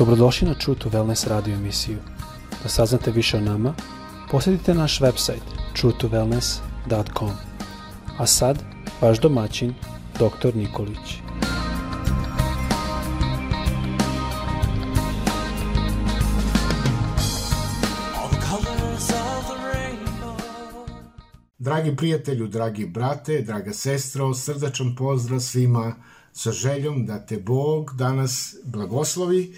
Dobrodošli na True to Wellness radio emisiju. Da saznate više o nama, posjetite naš website truetowellness.com. A sad, vaš domaćin, dr. Nikolić. Dragi prijatelju, dragi brate, draga sestro, srdačan pozdrav svima sa željom da te Bog danas blagoslovi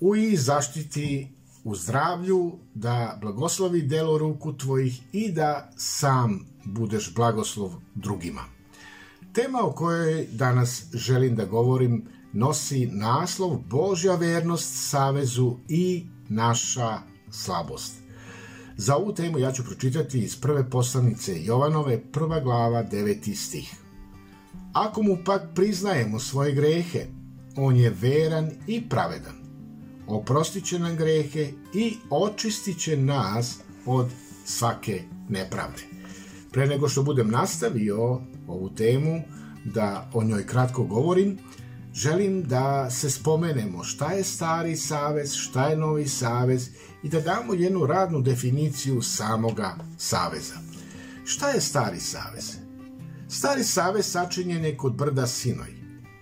u i zaštiti u zdravlju, da blagoslovi delo ruku tvojih i da sam budeš blagoslov drugima. Tema o kojoj danas želim da govorim nosi naslov Božja vernost Savezu i naša slabost. Za ovu temu ja ću pročitati iz prve poslanice Jovanove, prva glava, deveti stih. Ako mu pak priznajemo svoje grehe, on je veran i pravedan. Oprostit će nam grehe i očistit će nas od svake nepravde. Pre nego što budem nastavio ovu temu, da o njoj kratko govorim, želim da se spomenemo šta je stari savez, šta je novi savez i da damo jednu radnu definiciju samoga saveza. Šta je stari savez? Stari savez sačinjen je kod brda Sinoj.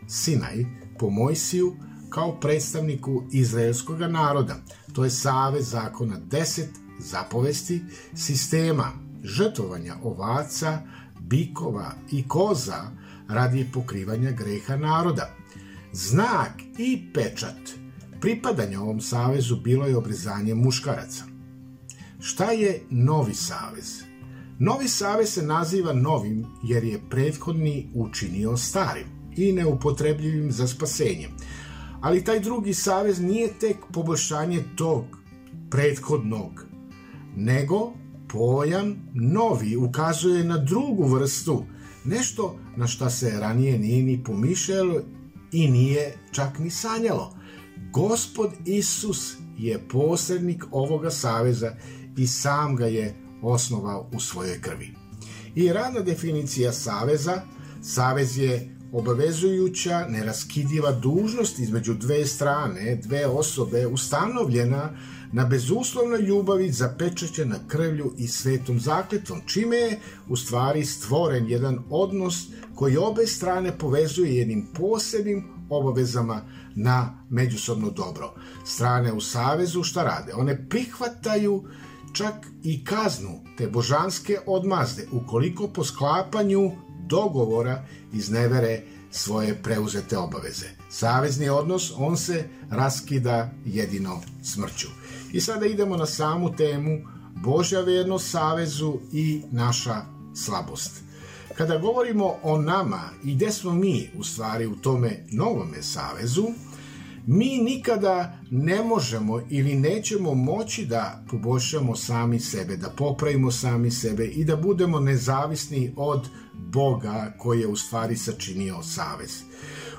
Sinaj po Mojsiju kao predstavniku izraelskog naroda. To je savez zakona 10 zapovesti sistema žrtvovanja ovaca, bikova i koza radi pokrivanja greha naroda. Znak i pečat pripadanja ovom savezu bilo je obrezanje muškaraca. Šta je novi savez? Novi savez se naziva novim jer je prethodni učinio starim i neupotrebljivim za spasenje. Ali taj drugi savez nije tek poboljšanje tog prethodnog, nego pojam novi ukazuje na drugu vrstu, nešto na šta se ranije nije ni pomišljalo i nije čak ni sanjalo. Gospod Isus je posrednik ovoga saveza i sam ga je osnovao u svojoj krvi. I radna definicija saveza, savez je obavezujuća, neraskidiva dužnost između dve strane, dve osobe, ustanovljena na bezuslovnoj ljubavi zapečećena krvlju i svetom zakletom, čime je u stvari stvoren jedan odnos koji obe strane povezuje jednim posebnim obavezama na međusobno dobro. Strane u savezu šta rade? One prihvataju čak i kaznu te božanske odmazde ukoliko po sklapanju dogovora iznevere svoje preuzete obaveze. Savezni odnos, on se raskida jedino smrću. I sada idemo na samu temu Božja vernost savezu i naša slabost. Kada govorimo o nama i gde smo mi u stvari u tome novome savezu, mi nikada ne možemo ili nećemo moći da poboljšamo sami sebe, da popravimo sami sebe i da budemo nezavisni od Boga koji je u stvari sačinio savez.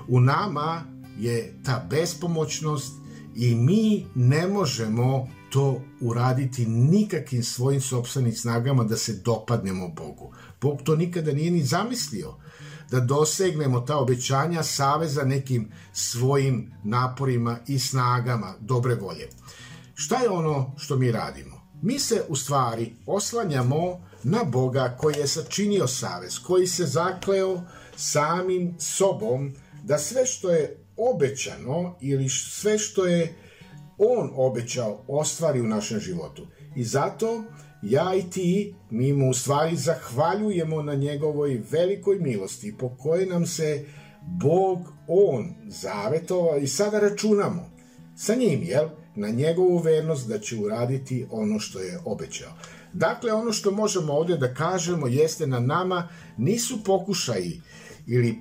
U nama je ta bespomoćnost i mi ne možemo to uraditi nikakvim svojim sobstvenim snagama da se dopadnemo Bogu. Bog to nikada nije ni zamislio da dosegnemo ta obećanja saveza nekim svojim naporima i snagama dobre volje. Šta je ono što mi radimo? Mi se u stvari oslanjamo na Boga koji je sačinio savez, koji se zakleo samim sobom da sve što je obećano ili sve što je on obećao ostvari u našem životu. I zato ja i ti, mi mu u stvari zahvaljujemo na njegovoj velikoj milosti po kojoj nam se Bog, On, zavetovao i sada računamo sa njim, jel? Na njegovu vernost da će uraditi ono što je obećao. Dakle, ono što možemo ovdje da kažemo jeste na nama nisu pokušaji ili e,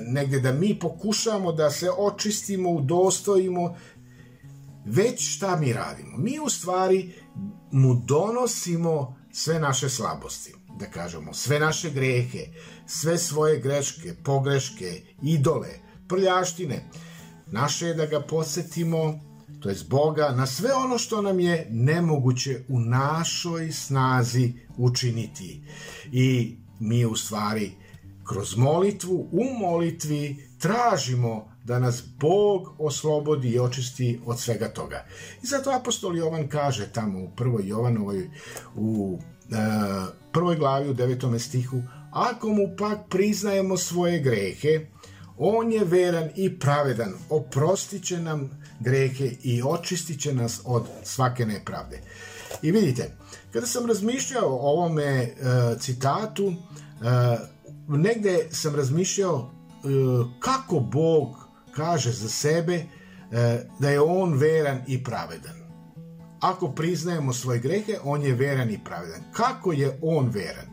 negde da mi pokušamo da se očistimo, udostojimo, već šta mi radimo? Mi u stvari mu donosimo sve naše slabosti, da kažemo, sve naše grehe, sve svoje greške, pogreške, idole, prljaštine. Naše je da ga podsjetimo, to je Boga, na sve ono što nam je nemoguće u našoj snazi učiniti. I mi u stvari kroz molitvu, u molitvi tražimo da nas Bog oslobodi i očisti od svega toga. I zato apostol Jovan kaže tamo u prvoj Jovanovoj, u e, prvoj glavi u devetom stihu, ako mu pak priznajemo svoje grehe, on je veran i pravedan, oprostit će nam grehe i očistit će nas od svake nepravde. I vidite, kada sam razmišljao o ovome e, citatu, e, negde sam razmišljao e, kako Bog kaže za sebe e, da je on veran i pravedan. Ako priznajemo svoje grehe, on je veran i pravedan. Kako je on veran?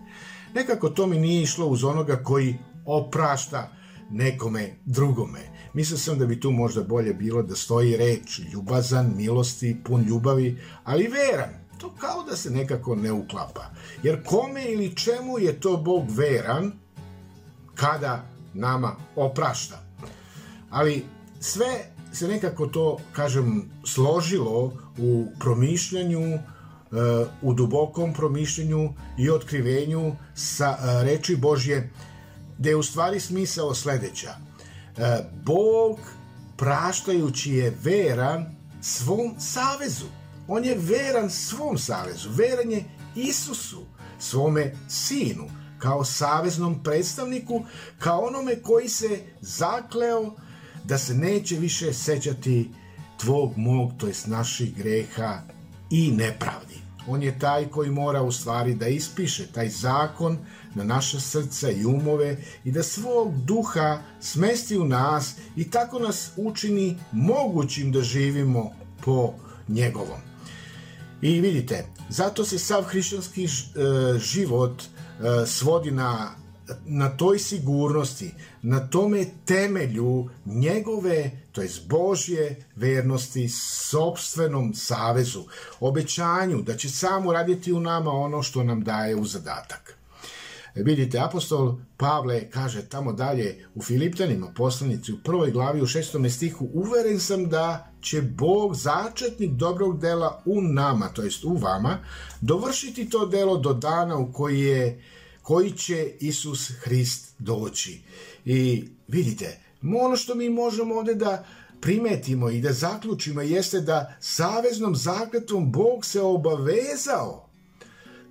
Nekako to mi nije išlo uz onoga koji oprašta nekome drugome. Mislio sam da bi tu možda bolje bilo da stoji reč ljubazan, milosti, pun ljubavi, ali veran. To kao da se nekako ne uklapa. Jer kome ili čemu je to Bog veran kada nama oprašta? Ali sve se nekako to, kažem, složilo u promišljanju, e, u dubokom promišljanju i otkrivenju sa e, reči Božje, gde je u stvari smisao sledeća. E, Bog, praštajući je veran svom savezu. On je veran svom savezu. Veran je Isusu, svome sinu, kao saveznom predstavniku, kao onome koji se zakleo da se neće više sećati tvog, mog, to jest naših greha i nepravdi. On je taj koji mora u stvari da ispiše taj zakon na naše srca i umove i da svog duha smesti u nas i tako nas učini mogućim da živimo po njegovom. I vidite, zato se sav hrišćanski e, život e, svodi na na toj sigurnosti, na tome temelju njegove, to je Božje vernosti, sobstvenom savezu, obećanju da će samo raditi u nama ono što nam daje u zadatak. E, vidite, apostol Pavle kaže tamo dalje u Filiptanima, poslanici u prvoj glavi u šestom stihu, uveren sam da će Bog, začetnik dobrog dela u nama, to jest u vama, dovršiti to delo do dana u koji je koji će Isus Hrist doći. I vidite, ono što mi možemo ovde da primetimo i da zaključimo jeste da saveznom zakletvom Bog se obavezao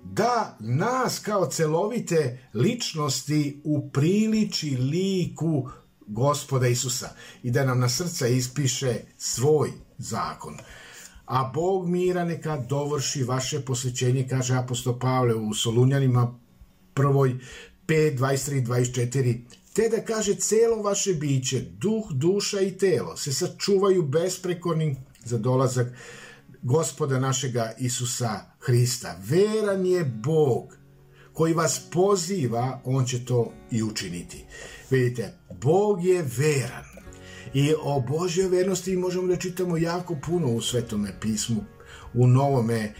da nas kao celovite ličnosti upriliči liku gospoda Isusa i da nam na srca ispiše svoj zakon. A Bog mira neka dovrši vaše posvećenje, kaže apostol Pavle u Solunjanima prvoj 5, 23, 24, te da kaže celo vaše biće, duh, duša i telo se sačuvaju besprekornim za dolazak gospoda našega Isusa Hrista. Veran je Bog koji vas poziva, on će to i učiniti. Vidite, Bog je veran. I o Božjoj vernosti možemo da čitamo jako puno u Svetome pismu, u Novome,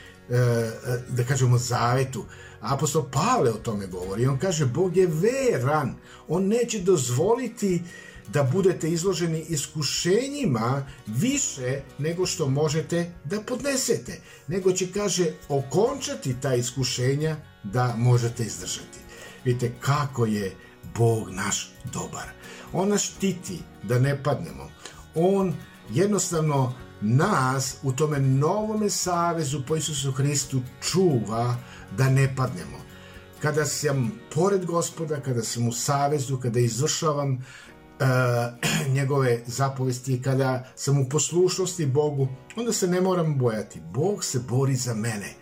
da kažemo, zavetu. Apostol Pavle o tome govori. On kaže, Bog je veran. On neće dozvoliti da budete izloženi iskušenjima više nego što možete da podnesete. Nego će, kaže, okončati ta iskušenja da možete izdržati. Vidite kako je Bog naš dobar. On nas štiti da ne padnemo. On jednostavno nas u tome novome savezu po Isusu Hristu čuva da ne padnemo. Kada sam pored gospoda, kada sam u savezu, kada izvršavam uh, njegove zapovesti, kada sam u poslušnosti Bogu, onda se ne moram bojati. Bog se bori za mene.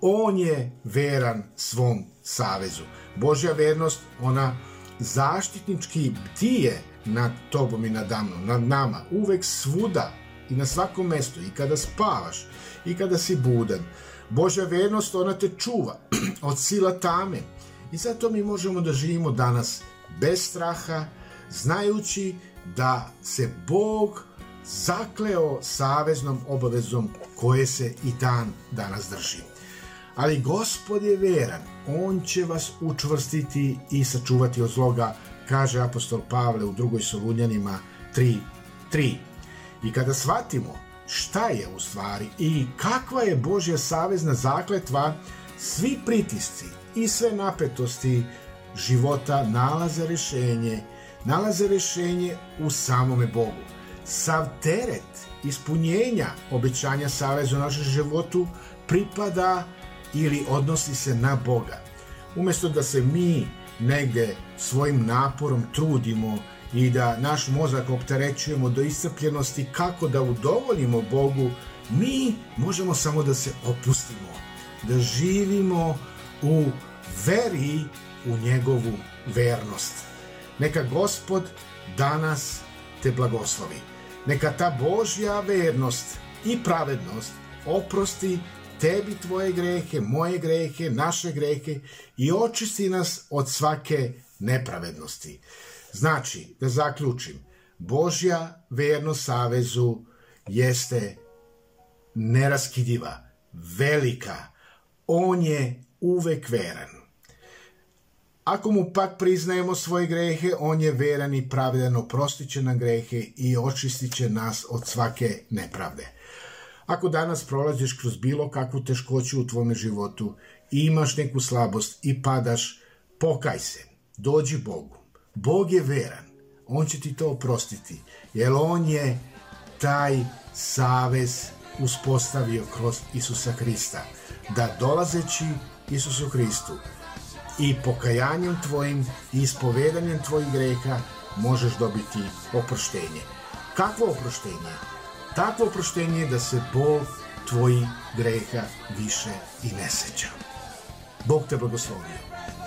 On je veran svom savezu. Božja vernost, ona zaštitnički bdije nad tobom i nad mnom, nad nama, uvek svuda i na svakom mestu, i kada spavaš, i kada si budan. Božja vernost, ona te čuva od sila tame. I zato mi možemo da živimo danas bez straha, znajući da se Bog zakleo saveznom obavezom koje se i dan danas drži. Ali gospod je veran, on će vas učvrstiti i sačuvati od zloga, kaže apostol Pavle u drugoj Solunjanima 3, 3. I kada shvatimo šta je u stvari i kakva je Božja savezna zakletva, svi pritisci i sve napetosti života nalaze rešenje nalaze rešenje u samome Bogu. Sav teret ispunjenja obećanja saveza u našem životu pripada ili odnosi se na Boga. Umesto da se mi negde svojim naporom trudimo i da naš mozak opterećujemo do iscrpljenosti kako da udovoljimo Bogu, mi možemo samo da se opustimo, da živimo u veri u njegovu vernost. Neka gospod danas te blagoslovi. Neka ta Božja vernost i pravednost oprosti tebi tvoje grehe, moje grehe, naše grehe i očisti nas od svake nepravednosti. Znači, da zaključim, Božja vernost savezu jeste neraskidiva, velika. On je uvek veran. Ako mu pak priznajemo svoje grehe, on je veran i pravedan, oprostit će nam grehe i očistit će nas od svake nepravde. Ako danas prolaziš kroz bilo kakvu teškoću u tvome životu i imaš neku slabost i padaš, pokaj se, dođi Bogu. Bog je veran, on će ti to oprostiti, jer on je taj savez uspostavio kroz Isusa Hrista, da dolazeći Isusu Hristu i pokajanjem tvojim i ispovedanjem tvojih greha možeš dobiti oproštenje. Kakvo oproštenje? Takvo oproštenje da se Bog tvojih greha više i ne seća. Bog te blagoslovio.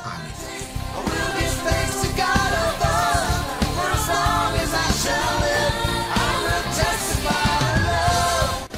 Amin.